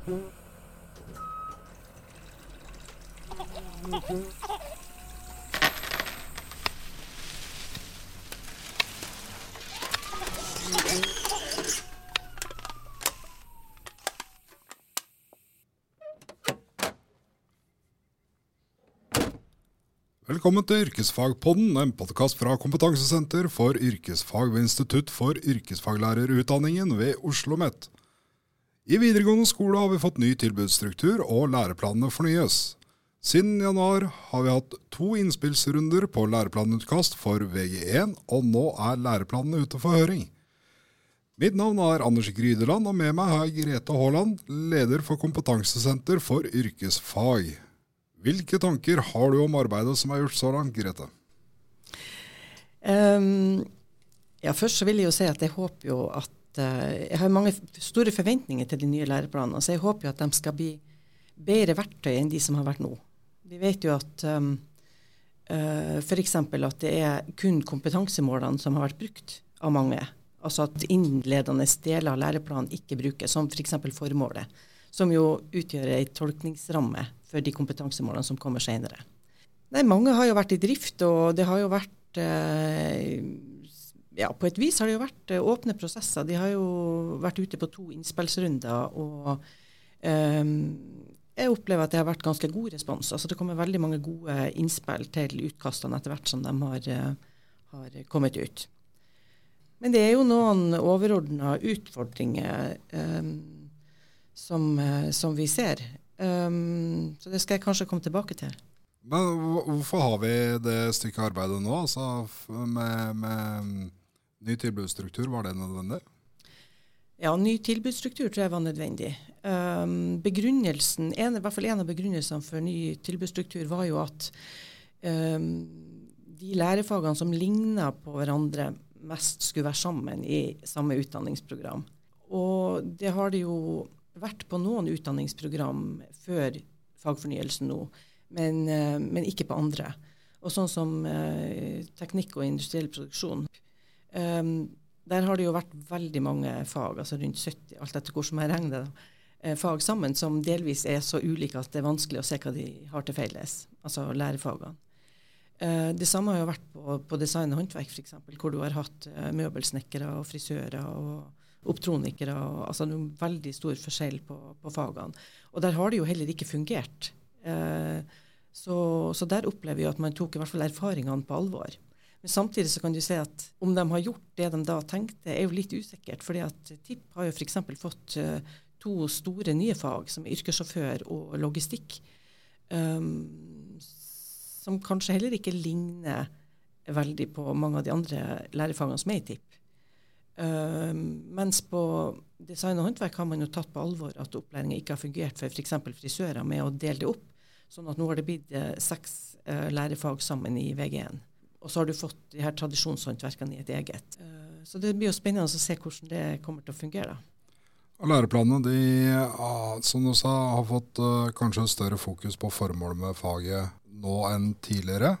Velkommen til Yrkesfagpodden, en podkast fra Kompetansesenter for yrkesfag ved Institutt for yrkesfaglærerutdanningen ved Oslo OsloMet. I videregående skole har vi fått ny tilbudsstruktur, og læreplanene fornyes. Siden januar har vi hatt to innspillsrunder på læreplanutkast for VG1, og nå er læreplanene ute for høring. Mitt navn er Anders Grydeland, og med meg har jeg Grete Haaland, leder for Kompetansesenter for yrkesfag. Hvilke tanker har du om arbeidet som er gjort så langt, Grete? Um, ja, først vil jeg jo si at jeg håper jo at uh, Jeg har mange store forventninger til de nye læreplanene. Så jeg håper jo at de skal bli bedre verktøy enn de som har vært nå. Vi vet jo at um, uh, f.eks. at det er kun kompetansemålene som har vært brukt av mange. Altså at innledende deler av læreplanen ikke brukes, som f.eks. For formålet. Som jo utgjør ei tolkningsramme for de kompetansemålene som kommer senere. Nei, mange har jo vært i drift, og det har jo vært eh, ja, På et vis har det jo vært eh, åpne prosesser. De har jo vært ute på to innspillsrunder. og um, jeg opplever at det har vært ganske god respons. Altså Det kommer veldig mange gode innspill til utkastene etter hvert som de har, eh, har kommet ut. Men det er jo noen overordna utfordringer um, som, som, vi ser. Um, så det skal jeg kanskje komme tilbake til. Men hvorfor har vi det stykket arbeidet nå? Altså med, med ny tilbudsstruktur, var det nødvendig? Ja, ny tilbudsstruktur tror jeg var nødvendig. Um, begrunnelsen, en, I hvert fall en av begrunnelsene for ny tilbudsstruktur var jo at um, de lærefagene som ligna på hverandre, mest skulle være sammen i samme utdanningsprogram. Og det har det jo vært på noen utdanningsprogram før fagfornyelsen nå, men, uh, men ikke på andre. Og sånn som uh, teknikk og industriell produksjon. Um, der har det jo vært veldig mange fag, altså rundt 70, alt etter hvordan jeg regner det, uh, fag sammen, som delvis er så ulike at det er vanskelig å se hva de har til felles, altså lærefagene. Uh, det samme har jo vært på, på design og håndverk, f.eks., hvor du har hatt uh, møbelsnekkere og frisører og optronikere. altså noen veldig stor forskjell på, på, fagene. Og der har det jo heller ikke fungert. Eh, så, så, der opplever vi at man tok i hvert fall erfaringene på alvor. Men samtidig så kan du se at om de har gjort det de da tenkte, er jo litt usikkert. fordi at TIP har jo f.eks. fått uh, to store nye fag, som yrkessjåfør og logistikk, um, som kanskje heller ikke ligner veldig på mange av de andre lærefagene som er i TIP. Uh, mens på design og håndverk har man jo tatt på alvor at opplæringa ikke har fungert for f.eks. frisører med å dele det opp. Sånn at nå har det blitt uh, seks uh, lærefag sammen i VG1. Og så har du fått de her tradisjonshåndverkene i et eget. Eh, så det blir jo spennende å se hvordan det kommer til å fungere. Læreplanene de, som du sa, har fått kanskje større fokus på formålet med faget nå enn tidligere.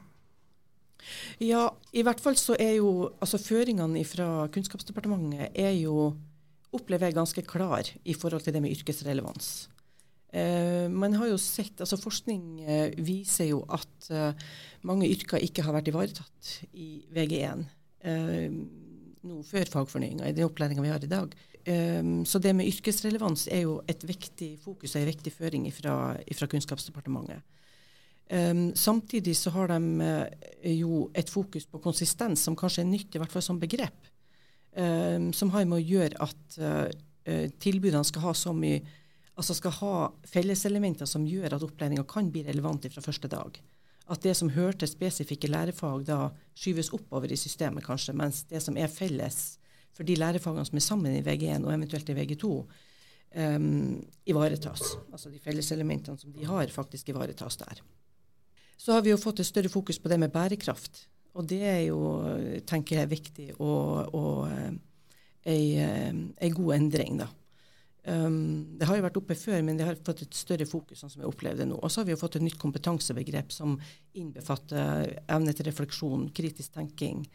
Ja, i hvert fall så er jo altså føringene fra Kunnskapsdepartementet er jo opplever jeg ganske klar i forhold til det med yrkesrelevans. Eh, man har jo sett, altså Forskning eh, viser jo at eh, mange yrker ikke har vært ivaretatt i VG1 eh, nå før fagfornyinga, i den opplæringa vi har i dag. Så det med yrkesrelevans er jo et viktig fokus og en viktig føring fra Kunnskapsdepartementet. Um, samtidig så har de uh, jo et fokus på konsistens som kanskje er nytt, i hvert fall som begrep. Um, som har med å gjøre at uh, tilbudene skal ha så mye altså skal ha felleselementer som gjør at opplæringa kan bli relevant fra første dag. At det som hører til spesifikke lærefag, da skyves oppover i systemet, kanskje, mens det som er felles for de lærefagene som er sammen i VG1 og eventuelt i VG2, um, ivaretas. Altså de felleselementene som de har, faktisk ivaretas der. Så har vi jo fått et større fokus på det med bærekraft. Og det er jo, tenker jeg, viktig og, og ei, ei, god endring, da. Um, det har jo vært oppe før, men det har fått et større fokus, sånn som jeg opplevde nå. Og så har vi jo fått et nytt kompetansebegrep som innbefatter evne til refleksjon, kritisk tenking,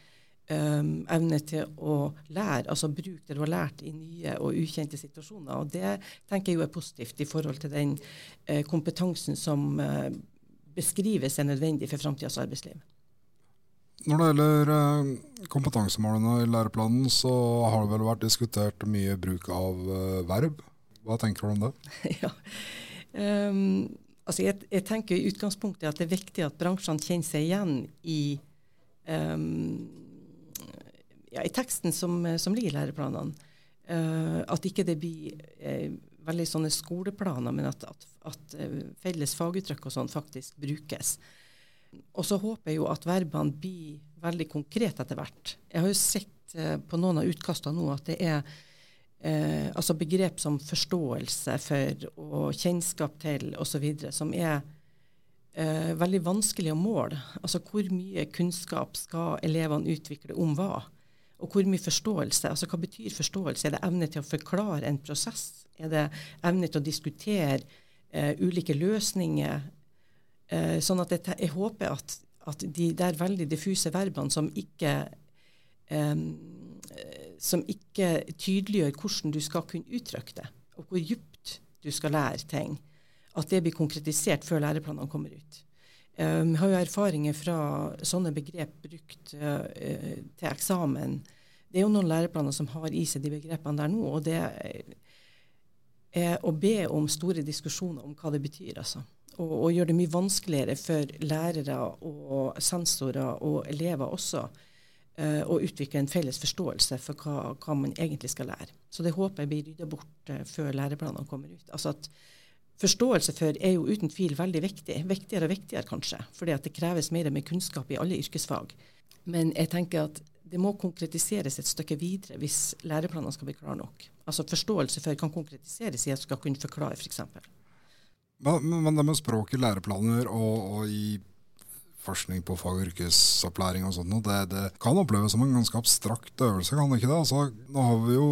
um, evne til å lære, altså bruke det du har lært i nye og ukjente situasjoner. Og det tenker jeg jo er positivt i forhold til den uh, kompetansen som uh, beskrives er nødvendig for framtidas arbeidsliv. Når det gjelder uh, kompetansemålene i læreplanen, så har det vel vært diskutert mye bruk av verb. Hva tenker du om det? ja. Um, altså jeg, jeg, tenker i utgangspunktet at det er viktig at bransjene kjenner seg igjen i um, ja, i teksten som, som ligger i læreplanene. Uh, at ikke det blir uh, veldig sånne skoleplaner, men at, at, at felles faguttrykk og sånn faktisk brukes. Og så håper jeg jo at verbene blir veldig konkrete etter hvert. Jeg har jo sett på noen av utkastene nå at det er altså begrep som forståelse for og kjennskap til osv. som er veldig vanskelig å måle. Altså hvor mye kunnskap skal elevene utvikle om hva? Og hvor mye forståelse. Altså hva betyr forståelse? Er det evne til å forklare en prosess? Er det evne til å diskutere uh, ulike løsninger? Uh, sånn at jeg, jeg håper at, at, de der veldig diffuse verbene som ikke eh, som ikke tydeliggjør hvordan du skal kunne uttrykke det, og hvor djupt du skal lære ting, at det blir konkretisert før læreplanene kommer ut. Um, vi har jo erfaringer fra sånne begrep brukt uh, til eksamen. Det er jo noen læreplaner som har i seg de begrepene der nå. og det er å be om store diskusjoner om hva det betyr. altså. Og, og gjør det mye vanskeligere for lærere og sensorer og elever også uh, å utvikle en felles forståelse for hva, hva, man egentlig skal lære. Så det håper jeg blir rydda bort uh, før læreplanene kommer ut. Altså at Forståelse for er jo uten tvil veldig viktig. Viktigere og viktigere, kanskje. Fordi at det kreves mer med kunnskap i alle yrkesfag. Men jeg tenker at det må konkretiseres et stykke videre hvis læreplanene skal bli klare nok. Altså Forståelse for kan konkretiseres i at du skal kunne forklare, f.eks. For men, men det med språk i læreplaner og, og i forskning på fag- og yrkesopplæring og sånt, det, det, kan oppleves som en ganske abstrakt øvelse, kan det ikke det? Altså, nå har vi jo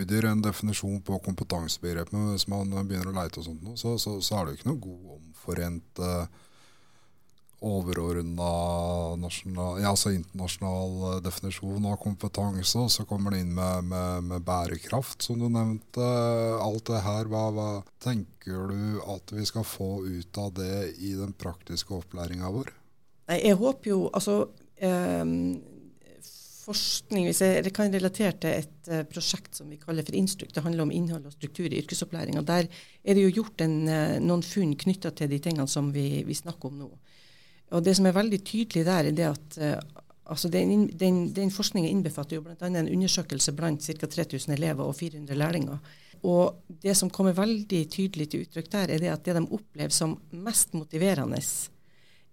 UDIR en definisjon på kompetansebegrepet, hvis man begynner å leite og sånt, så, så, så er det jo ikke noe god omforent uh, overordna ja, altså internasjonal eh, definisjon av kompetanse, og så kommer det inn med, med, med bærekraft, som du nevnte. Alt det her, hva, hva, tenker du at vi skal få ut av det i den praktiske opplæringa vår? Jeg håper jo altså eh, forskning, Hvis jeg kan relatere til et uh, prosjekt som vi kaller for Instrukt, det handler om innhold og struktur i yrkesopplæringa. Der er det jo gjort en, uh, noen funn knytta til de tingene som vi, vi, snakker om nå. Og Det som er veldig tydelig der, er det at uh, altså den, den, den forskningen innbefatter jo bl.a. en undersøkelse blant ca. 3000 elever og 400 lærlinger. Og Det som kommer veldig tydelig til uttrykk der, er det at det de opplever som mest motiverende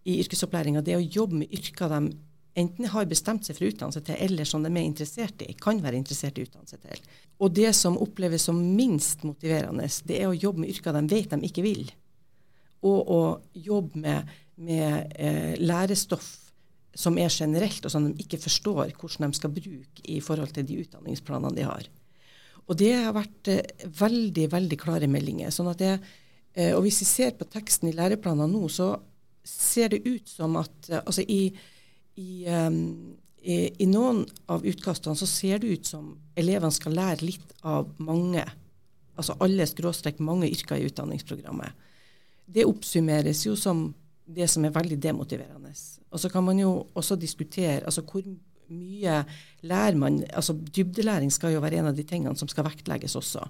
i yrkesopplæringa, det er å jobbe med yrker de enten har bestemt seg for å utdanne seg til, eller som de er interessert i, kan være interessert i å utdanne seg til. Og det som oppleves som minst motiverende, det er å jobbe med yrker de vet de ikke vil. Og å jobbe med, med eh, lærestoff som er generelt, og som de ikke forstår hvordan de skal bruke i forhold til de utdanningsplanene de har. Og det har vært eh, veldig, veldig klare meldinger. sånn at det, eh, og Hvis vi ser på teksten i læreplanene nå, så ser det ut som at eh, altså i, i, um, i, i, noen av utkastene så ser det ut som elevene skal lære litt av mange, altså alle skråstrek mange yrker i utdanningsprogrammet. Det oppsummeres jo som det som er veldig demotiverende. Og så kan man jo også diskutere altså hvor mye lærer man altså Dybdelæring skal jo være en av de tingene som skal vektlegges også.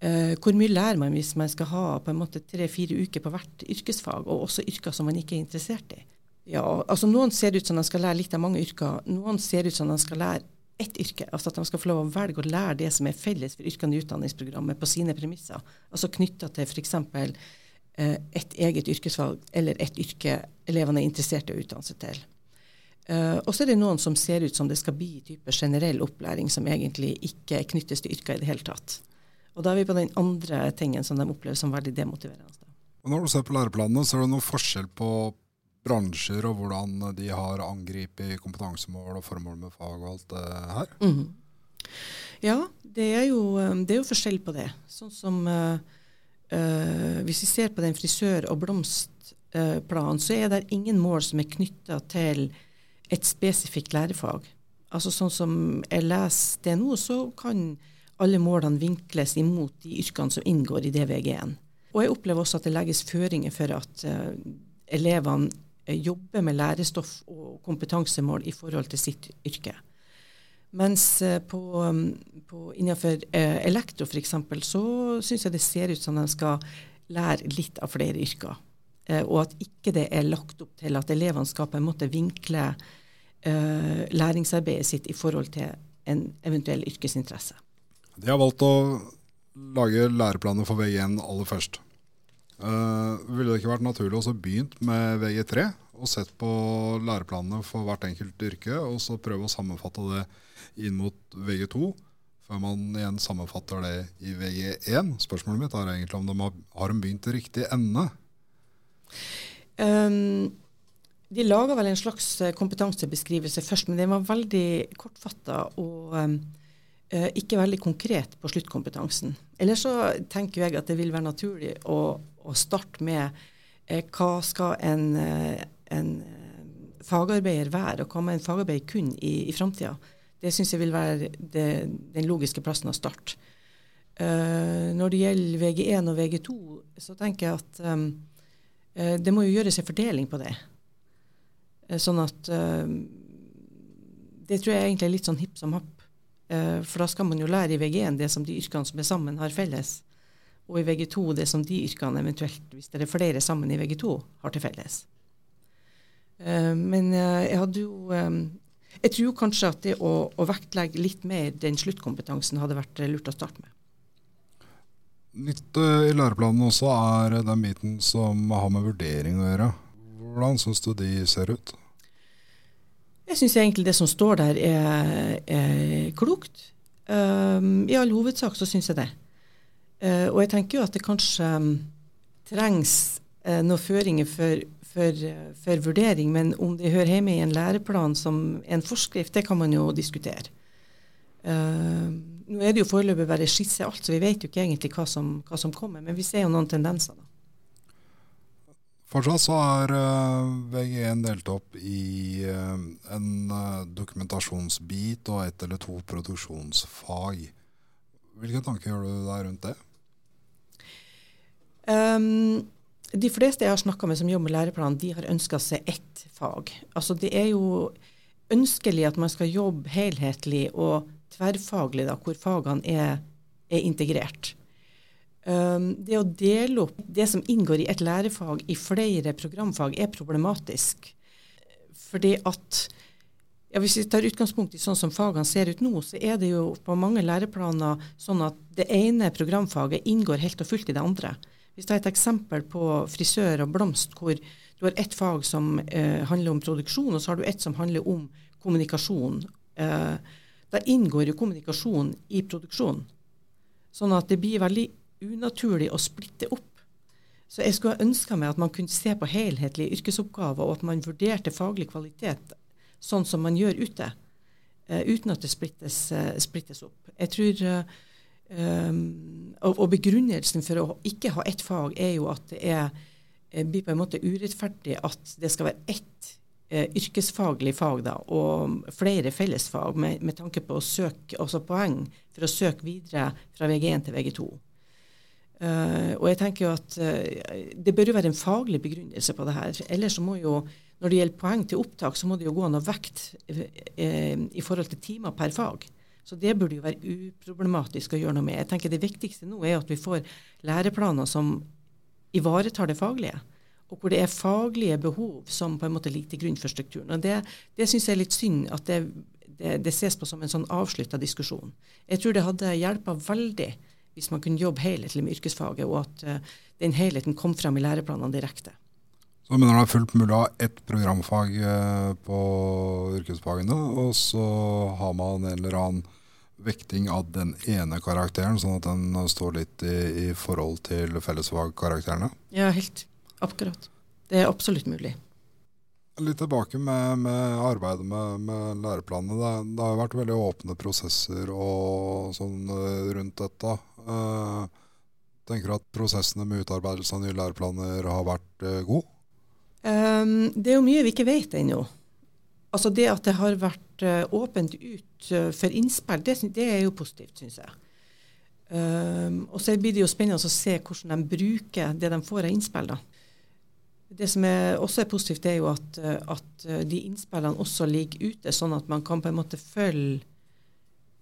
Uh, hvor mye lærer man hvis man skal ha på en måte tre-fire uker på hvert yrkesfag, og også yrker som man ikke er interessert i? Ja, altså Noen ser ut som de skal lære litt av mange yrker. Noen ser ut som de skal lære ett yrke. altså At de skal få lov å velge å lære det som er felles for yrkene i utdanningsprogrammet, på sine premisser. Altså knytta til f.eks. Uh, et eget yrkesvalg eller et yrke elevene er interessert i å utdanne seg til. Uh, og så er det noen som ser ut som det skal bli type generell opplæring som egentlig ikke knyttes til yrker i det hele tatt. Og da er vi på den andre tingen som de opplever som veldig demotiverende. Og når du ser på læreplanene, så er det noe forskjell på bransjer og hvordan de har angrepet kompetansemål og formål med fag og alt det her? Mm. Ja, det er, jo, um, det er, jo, forskjell på det. Sånn som uh, uh, Hvis vi ser på den frisør- og blomstplanen, uh, så er det ingen mål som er knytta til et spesifikt lærefag. Altså Sånn som jeg leser det nå, så kan alle målene vinkles imot de yrkene som inngår i DVG-en. Og jeg opplever også at det legges føringer for at uh, elevene uh, jobber med lærestoff og kompetansemål i forhold til sitt yrke. Mens uh, på, um, på innenfor elektro f.eks. så syns jeg det ser ut som de skal lære litt av flere yrker. og at ikke det er lagt opp til at elevene skal på en måte vinkle læringsarbeidet sitt i forhold til en eventuell yrkesinteresse. De har valgt å lage læreplaner for VG1 aller først. Uh, ville det ikke vært naturlig å begynne med VG3 og sett på læreplanene for hvert enkelt yrke, og så prøve å sammenfatte det inn mot VG2, før man igjen sammenfatter det i VG1? Spørsmålet mitt er egentlig om de har, har de begynt i riktig ende? Um, de laga vel en slags kompetansebeskrivelse først, men den var veldig kortfatta. og... Um, eh, ikke veldig konkret på sluttkompetansen. Eller så tenker jeg at det vil være naturlig å, å starte med eh, hva skal en, eh, en, eh, fagarbeider være, og hva må en fagarbeider kunne i, i framtida. Det syns jeg vil være det, den logiske plassen å starte. Uh, når det gjelder VG1 og VG2, så tenker jeg at um, uh, det må jo gjøres en fordeling på det. Uh, sånn at Det tror jeg egentlig er litt sånn hipp som happ. For da skal man jo lære i VG1 det som de yrkene som er sammen, har felles. Og i VG2 det som de yrkene eventuelt, hvis det er flere sammen i VG2, har til felles. Eh, men eh, jeg hadde jo Jeg tror kanskje at det å, å vektlegge litt mer den sluttkompetansen hadde vært lurt å starte med. Nytt i læreplanen også er den biten som har med vurdering å gjøre. Hvordan syns du de ser ut? Jeg syns egentlig det som står der er, er klokt. Um, I all hovedsak så syns jeg det. Uh, og jeg tenker jo at det kanskje um, trengs uh, noen føringer for, for, uh, for, vurdering, men om det hører hjemme i en læreplan som en forskrift, det kan man jo diskutere. nå er det jo foreløpig bare skisse alt, så vi vet jo ikke egentlig hva som, hva som kommer, men vi ser jo noen tendenser. da. Fortsatt så er uh, VG1 delt opp i uh, en uh, dokumentasjonsbit og ett eller to produksjonsfag. Hvilke tanker gjør du deg rundt det? Um, de fleste jeg har snakka med som jobber med læreplan, de har ønska seg ett fag. Altså Det er jo ønskelig at man skal jobbe helhetlig og tverrfaglig, da, hvor fagene er, er integrert. Um, det å dele opp det som inngår i et lærefag i flere programfag, er problematisk. Fordi at ja, Hvis vi tar utgangspunkt i sånn som fagene ser ut nå, så er det jo på mange læreplaner sånn at det ene programfaget inngår helt og fullt i det andre. Hvis du har et eksempel på frisør og blomst, hvor du har ett fag som eh, handler om produksjon, og så har du ett som handler om kommunikasjon. Eh, da inngår jo kommunikasjon i produksjon. Sånn at det blir veldig unaturlig å splitte opp. Så jeg skulle ønska meg at man kunne se på helhetlige yrkesoppgaver, og at man vurderte faglig kvalitet sånn som man gjør ute, eh, uten at det splittes, uh, splittes opp. Jeg tror uh, um, og, og, begrunnelsen for å ikke ha ett fag er jo at det er, blir på en måte urettferdig at det skal være ett yrkesfaglig fag da, og flere fellesfag med, med tanke på å søke også poeng for å søke videre fra VG1 til VG2. Uh, og jeg tenker jo at uh, Det bør jo være en faglig begrunnelse på det her. Ellers så må jo, når det gjelder poeng til opptak, så må det jo gå an å vekte uh, i forhold til timer per fag. Så det burde jo være uproblematisk å gjøre noe med. Jeg tenker Det viktigste nå er at vi får læreplaner som ivaretar det faglige. Og hvor det er faglige behov som på en måte ligger til grunn for strukturen. Og Det, det syns jeg er litt synd at det, det, det ses på som en sånn avslutta diskusjon. Jeg tror det hadde hjelpa veldig hvis man kunne jobbe helhetlig med yrkesfaget, og at uh, den helheten kom frem i læreplanene direkte. Så mener du det er fullt mulig å ha ett programfag uh, på yrkesfagene, og så har man en eller annen vekting av den ene karakteren, sånn at den står litt i, i forhold til fellesfagkarakterene? Ja, helt. Akkurat. Det er absolutt mulig. Litt tilbake med, med arbeidet med, med læreplanene. Det, det, har vært veldig åpne prosesser og sånn eh, rundt dette. Uh, tenker du at prosessene med utarbeidelse av nye læreplaner har vært uh, god? Um, det er jo mye vi ikke vet ennå. altså det at det har vært uh, åpent ut uh, for innspill, det, det, er jo positivt, syns jeg. Um, og så blir det jo spennende å se hvordan de bruker det de får av innspill. da. Det som er, også er positivt, er jo at, at, de innspillene også ligger ute, sånn at man kan på en måte følge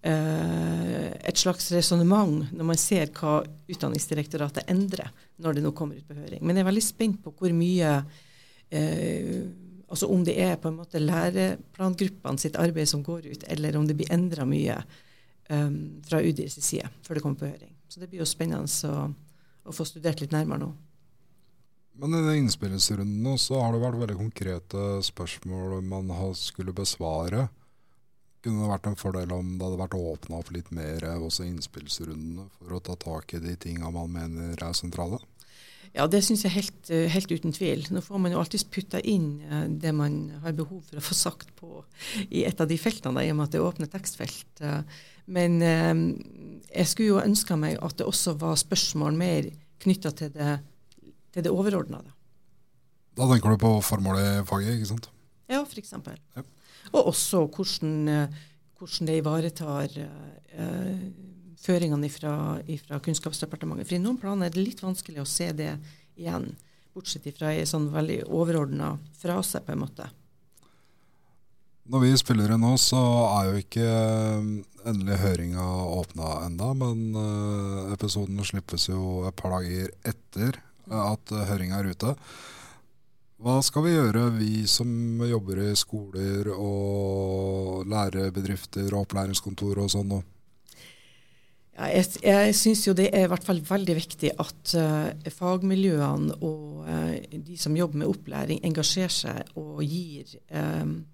uh, et slags resonnement når man ser hva Utdanningsdirektoratet endrer når det nå kommer ut på høring. Men jeg er veldig spent på hvor mye eh, Altså om det er på en måte læreplangruppene sitt arbeid som går ut, eller om det blir endra mye um, fra UDIs side før det kommer på høring. Så det blir jo spennende å, å få studert litt nærmere nå. Men i innspillsrunden så har det vært veldig konkrete spørsmål man skulle besvare. Kunne det vært en fordel om det hadde vært åpna opp litt mer også i innspillsrundene for å ta tak i de tinga man mener er sentrale? Ja, det syns jeg helt, helt, uten tvil. Nå får man jo alltids putta inn eh, det man har behov for å få sagt på i et av de feltene, i og med at det er åpne tekstfelt. Eh, men eh, jeg skulle jo ønska meg at det også var spørsmål mer knytta til det til det overordna. Da tenker du på formålet i faget, ikke sant? Ja, f.eks. Ja. Og også hvordan, eh, hvordan det ivaretar uh, føringene fra Kunnskapsdepartementet. For i noen planer er det litt vanskelig å se det igjen, bortsett fra en sånn veldig overordna frase, på en måte. Når vi spiller inn nå, så er jo ikke eh, endelig høringa åpna enda, men episoden slippes jo et par dager etter at eh, høringa er ute. Hva skal vi gjøre, vi som jobber i skoler og lærebedrifter og opplæringskontor og sånn? Ja, jeg jeg syns jo det er i hvert fall veldig viktig at uh, fagmiljøene og uh, de som jobber med opplæring, engasjerer seg og gir um,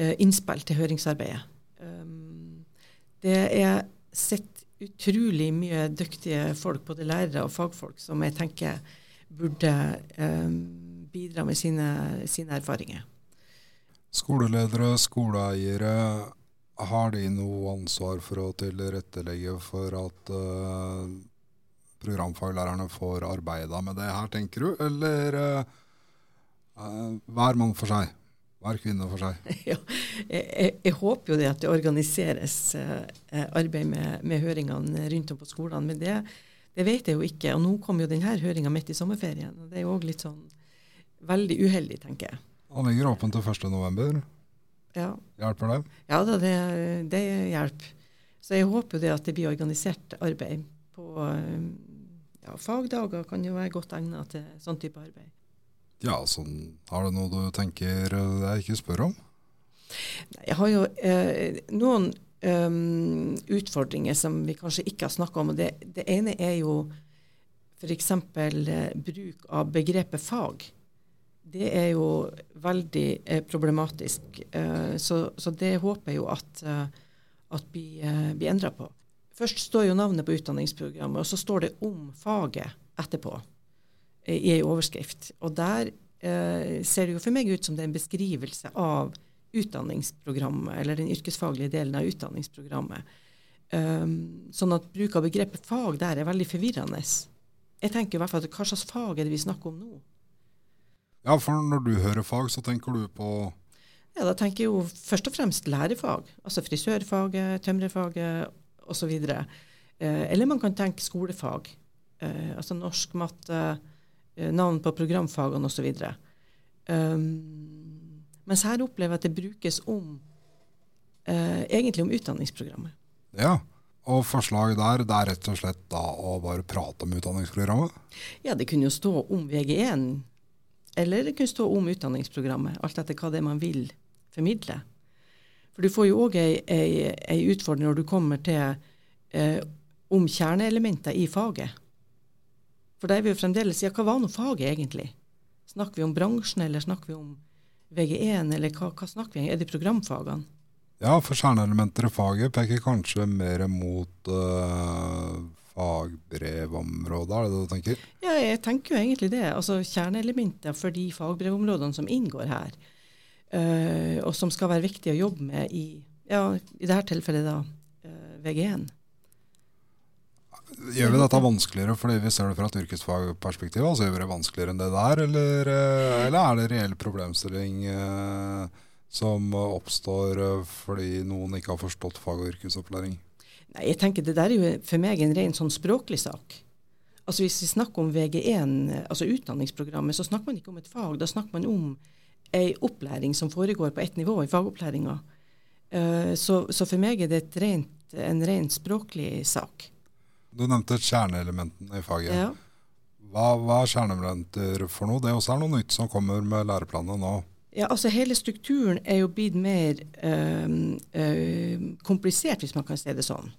uh, innspill til høringsarbeidet. Um, det er sett utrolig mye dyktige folk, både lærere og fagfolk, som jeg tenker burde um, bidra med sine, sine, erfaringer. Skoleledere, skoleeiere, har de noe ansvar for å tilrettelegge for at uh, programfaglærerne får arbeida med det her, tenker du? Eller uh, hver mann for seg? hver kvinne for seg. Ja, jeg, jeg, håper jo det at det organiseres arbeid med, med, høringene rundt om på skolene. Men det, det, vet jeg jo ikke. Og nå kom jo denne høringa midt i sommerferien. og Det er jo òg litt sånn veldig uheldig, tenker jeg. Han ligger åpen til 1.11. Ja. Hjelper det? Ja da, det, det hjelper. Så jeg håper det at det blir organisert arbeid på ja, Fagdager kan jo være godt egnet til sånn type arbeid. Ja, sånn, Har du noe du tenker jeg ikke spør om? Jeg har jo eh, noen um, utfordringer som vi kanskje ikke har snakka om. og det, det, ene er jo f.eks. Eh, bruk av begrepet fag. Det er jo veldig eh, problematisk. Eh, så, så, det håper jeg jo at, uh, at blir, eh, bli endra på. Først står jo navnet på utdanningsprogrammet, og så står det om faget etterpå i ei overskrift. Og der eh, ser det jo for meg ut som det er en beskrivelse av utdanningsprogrammet, eller den yrkesfaglige delen av utdanningsprogrammet. Um, sånn at bruk av begrepet fag der er veldig forvirrende. Jeg tenker i hvert fall at Hva slags fag er det vi snakker om nå? Ja, for Når du hører fag, så tenker du på Ja, Da tenker jeg jo først og fremst lærefag. Altså frisørfaget, tømrerfaget osv. Eh, eller man kan tenke skolefag. Eh, altså norsk, matte, Eh, navn på programfagene osv. Um, mens her opplever jeg at det brukes om uh, egentlig om utdanningsprogrammet. Ja, og forslaget der det er rett og slett da å bare prate om utdanningsprogrammet? Ja, det kunne jo stå om VG1, eller det kunne stå om utdanningsprogrammet. Alt etter hva det er man vil formidle. For du får jo òg ei, ei, ei, utfordring når du kommer til eh, om kjerneelementer i faget. For da er vi jo fremdeles Ja, hva var nå faget egentlig? Snakker vi om bransjen, eller snakker vi om VG1, eller hva, hva snakker vi om? Er det programfagene? Ja, for kjerneelementer i faget peker kanskje mer mot uh, fagbrevområdet, er det det du tenker? Ja, jeg tenker jo egentlig det. Altså kjerneelementer for de fagbrevområdene som inngår her, uh, og som skal være viktige å jobbe med i, ja, i dette tilfellet da, uh, eh, VG1. Gjør vi dette vanskeligere fordi vi ser det fra et yrkesfagperspektiv? Altså gjør vi det vanskeligere enn det der, eller, eh, eller er det reell problemstilling eh, som oppstår fordi noen ikke har forstått fag- og yrkesopplæring? Nei, jeg tenker Det der er jo for meg en ren sånn språklig sak. Altså Hvis vi snakker om VG1, altså utdanningsprogrammet, så snakker man ikke om et fag. Da snakker man om ei opplæring som foregår på ett nivå i fagopplæringa. Uh, så, så, for meg er det rent, en ren språklig sak. Du nevnte kjerneelementene i faget. Ja. Hva, hva, er kjerneelementer for noe? Det også er noe nytt som kommer med læreplanene nå. Ja, altså Hele strukturen er jo blitt mer øh, øh, komplisert, hvis man kan si det sånn.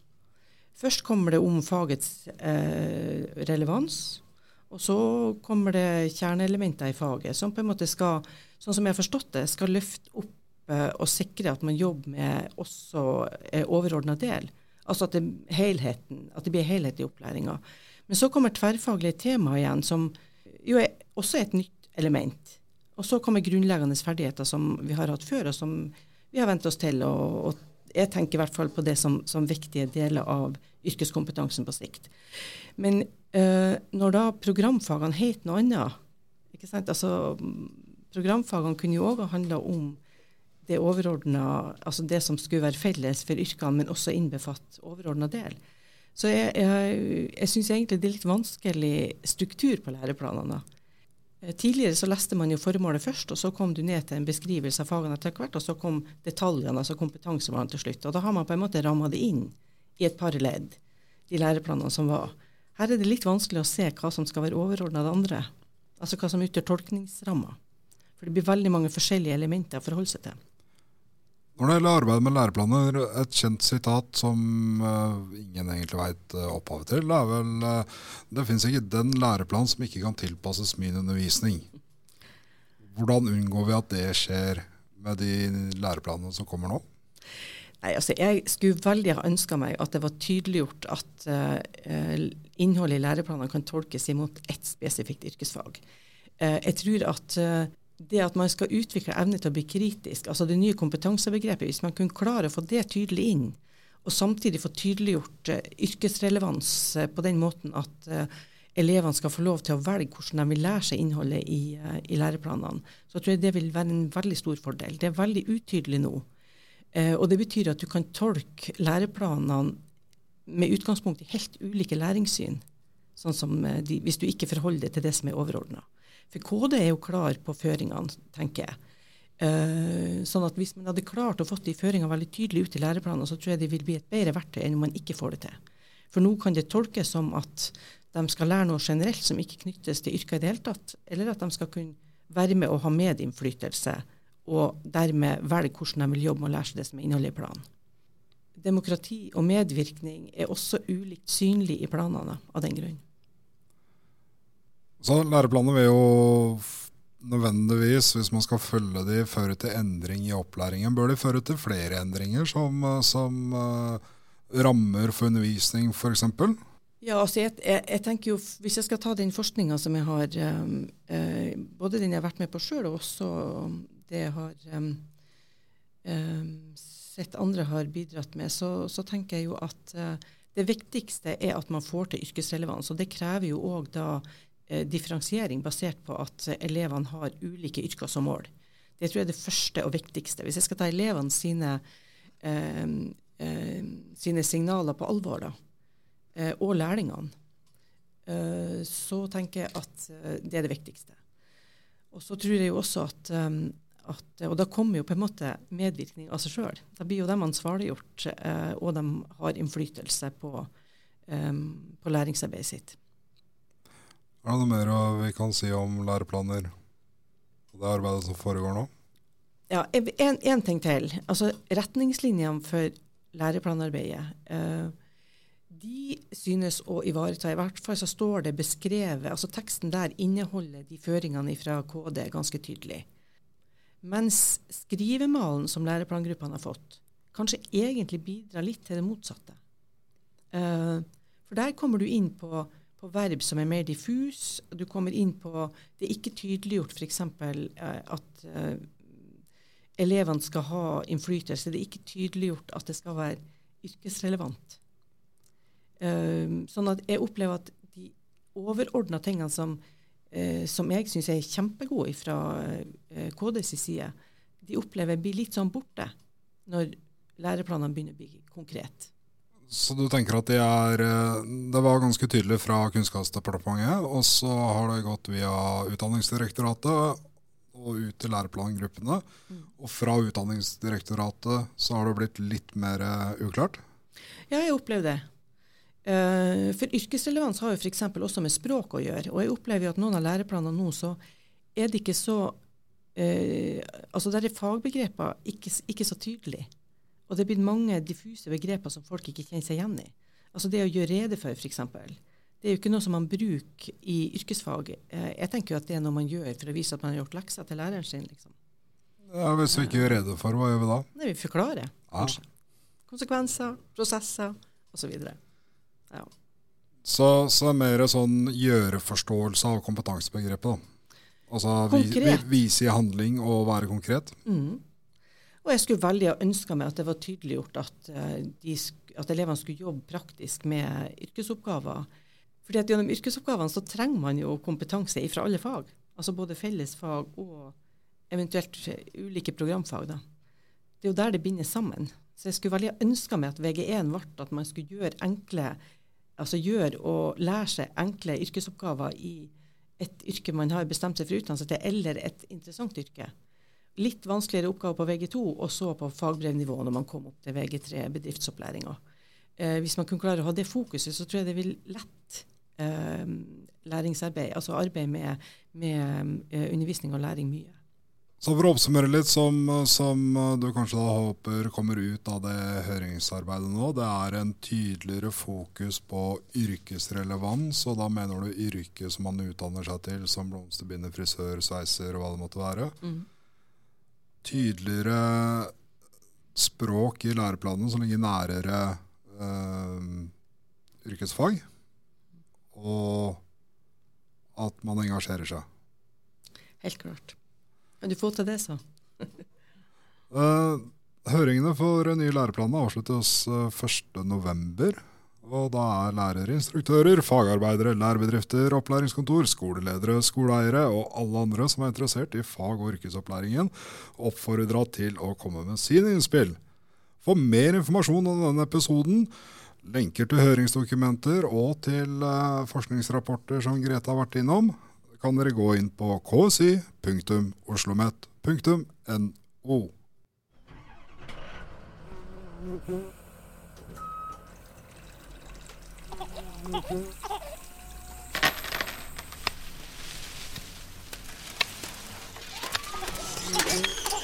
Først kommer det om fagets eh, relevans, og så kommer det kjerneelementer i faget som på en måte skal, sånn som jeg har forstått det, skal løfte opp og sikre at man jobber med også overordna del. Altså at det, at det blir helhet i opplæringa. Men så kommer tverrfaglige tema igjen, som jo er også et nytt element. Og så kommer grunnleggende ferdigheter som vi har hatt før, og som vi har vent oss til. Og, og, jeg tenker i hvert fall på det som, som viktige deler av yrkeskompetansen på sikt. Men øh, når da programfagene het noe annet ikke sant? Altså, Programfagene kunne jo òg ha handla om det altså det som skulle være felles for yrkene, men også innbefatte overordna del. Så jeg, jeg, jeg syns egentlig det er litt vanskelig struktur på læreplanene. Eh, tidligere så leste man jo formålet først, og så kom du ned til en beskrivelse av fagene etter hvert, og så kom detaljene, altså kompetansemålene til slutt. Og da har man på en måte ramma det inn i et par ledd, de læreplanene som var. Her er det litt vanskelig å se hva som skal være overordna det andre. Altså hva som utgjør tolkningsramma. For det blir veldig mange forskjellige elementer å forholde seg til. Når det gjelder arbeidet med læreplaner, et kjent sitat som uh, ingen egentlig veit uh, opphavet til, er vel uh, det finnes ikke den læreplan som ikke kan tilpasses min undervisning. Hvordan unngår vi at det skjer med de læreplanene som kommer nå? Nei, altså Jeg skulle veldig ha ønska meg at det var tydeliggjort at innholdet i læreplanene kan tolkes imot ett spesifikt yrkesfag. jeg tror at det at man skal utvikle evne til å bli kritisk, altså det nye kompetansebegrepet, hvis man kunne klare å få det tydelig inn, og samtidig få tydeliggjort uh, yrkesrelevans uh, på den måten at uh, elevene skal få lov til å velge hvordan de vil lære seg innholdet i, i læreplanene, så tror jeg det vil være en veldig stor fordel. Det er veldig utydelig nå. og det betyr at du kan tolke læreplanene med utgangspunkt i helt ulike læringssyn, sånn som de, hvis du ikke forholder deg til det som er overordna. For KD er jo klar på føringene, tenker jeg. Uh, sånn at Hvis man hadde klart å fått de føringene veldig tydelig ut i læreplanene, så tror jeg det vil bli et bedre verktøy enn om man ikke får det til. For nå kan det tolkes som at de skal lære noe generelt som ikke knyttes til yrket i det hele tatt, eller at de skal kunne være med og ha medinnflytelse, og dermed velge hvordan de vil jobbe med å lære seg det som er innholdet i planen. Demokrati og medvirkning er også ulikt synlig i planene av den grunn. Så læreplanene vil jo nødvendigvis, hvis man skal følge de, føre til endring i opplæringen. Bør de føre til flere endringer som, som uh, rammer for undervisning, f.eks.? Ja, altså jeg, jeg, jeg, tenker jo, Hvis jeg skal ta den forskninga som jeg har um, Både den jeg har vært med på sjøl, og også det jeg har um, um, sett andre har bidratt med, så, så tenker jeg jo at uh, det viktigste er at man får til yrkesrelevans. Og det krever jo òg da eh, differensiering basert på at elevene har ulike yrker som mål. Det tror jeg er det første og viktigste. Hvis jeg skal ta elevene sine, eh, eh, sine signaler på alvor, da, eh, og lærlingene, eh, så tenker jeg at eh, det er det viktigste. Og så tror jeg jo også at, at, Og da kommer jo på en måte medvirkning av seg sjøl. Da blir jo de ansvarliggjort, og de har innflytelse på, på læringsarbeidet sitt. Er det mer vi kan si om læreplaner og det arbeidet som foregår nå? Ja, en, ting til. Altså Retningslinjene for læreplanarbeidet eh, de synes å ivareta I hvert fall så står det beskrevet altså Teksten der inneholder de føringene fra KD ganske tydelig. Mens skrivemalen som læreplangruppene har fått, kanskje egentlig bidrar litt til det motsatte. Eh, for der kommer du inn på på verb som er mer diffus. Du kommer inn på Det er ikke tydeliggjort f.eks. Eh, at eh, elevene skal ha innflytelse. Det er ikke tydeliggjort at det skal være yrkesrelevant. Eh, sånn at jeg opplever at de overordna tingene som, som jeg syns er kjempegode fra KDs side, de opplever blir litt sånn borte når læreplanene begynner å bli konkret. Så du tenker at det er eh, Det var ganske tydelig fra Kunnskapsdepartementet, og så har det gått via Utdanningsdirektoratet og ut til læreplangruppene. Mm. Og fra Utdanningsdirektoratet så har det blitt litt mer eh, uklart? Ja, jeg opplever det. Uh, for yrkesrelevans har jo f.eks. også med språk å gjøre. Og jeg opplever jo at noen av læreplanene nå så er det ikke så Altså der er fagbegreper ikke, ikke så tydelige. Og det er blitt mange diffuse begreper som folk ikke kjenner seg igjen i. Altså det å gjøre rede for, f.eks. Det er jo ikke noe som man bruker i yrkesfag. Uh, jeg tenker jo at det er noe man gjør for å vise at man har gjort lekser til læreren sin. liksom. Ja, Hvis vi ikke gjør rede for, hva gjør vi da? Nei, Vi forklarer, kanskje. Konsekvenser, prosesser osv. Ja. Så, så er mer sånn gjøreforståelse av kompetansebegrepet. da. Altså vi, vise i handling og være konkret. Mm. Og jeg skulle veldig ha ønska meg at det var tydeliggjort at, uh, de, at elevene skulle jobbe praktisk med yrkesoppgaver. Fordi at Gjennom yrkesoppgavene så trenger man jo kompetanse fra alle fag. Altså både fellesfag og eventuelt ulike programfag. da. Det er jo der det binder sammen. Så jeg skulle veldig ønska meg at VG1 ble at man skulle gjøre enkle altså gjøre og lære seg enkle yrkesoppgaver i et yrke man har bestemt seg for utdannelse til, eller et interessant yrke. Litt vanskeligere oppgaver på VG2, og så på fagbrevnivå når man kom opp til VG3, bedriftsopplæringa. Eh, hvis man kunne klare å ha det fokuset, så tror jeg det vil lette eh, læringsarbeid, altså arbeid med, med eh, undervisning og læring mye. Så For å oppsummere litt, som, som, du kanskje håper kommer ut av det høringsarbeidet nå, det er en tydeligere fokus på yrkesrelevans. Og da mener du yrket som man utdanner seg til, som blomsterbinder, frisør, sveiser og hva det måtte være. Mm. Tydeligere språk i læreplanen som ligger nærere øh, yrkesfag. Og at man engasjerer seg. Helt klart. Du får til det, så? uh, høringene for nye læreplaner avsluttes uh, eh, 1.11. Og da er lærere, instruktører, fagarbeidere, lærebedrifter, opplæringskontor, skoleledere, skoleeiere og alle andre som er interessert i fag- og yrkesopplæringen, oppfordra til å komme med sine innspill. For mer informasjon om denne episoden, lenker til høringsdokumenter og til uh, forskningsrapporter som Grete har vært innom, kan dere gå inn på ksi.oslomet.no. Mm-hmm.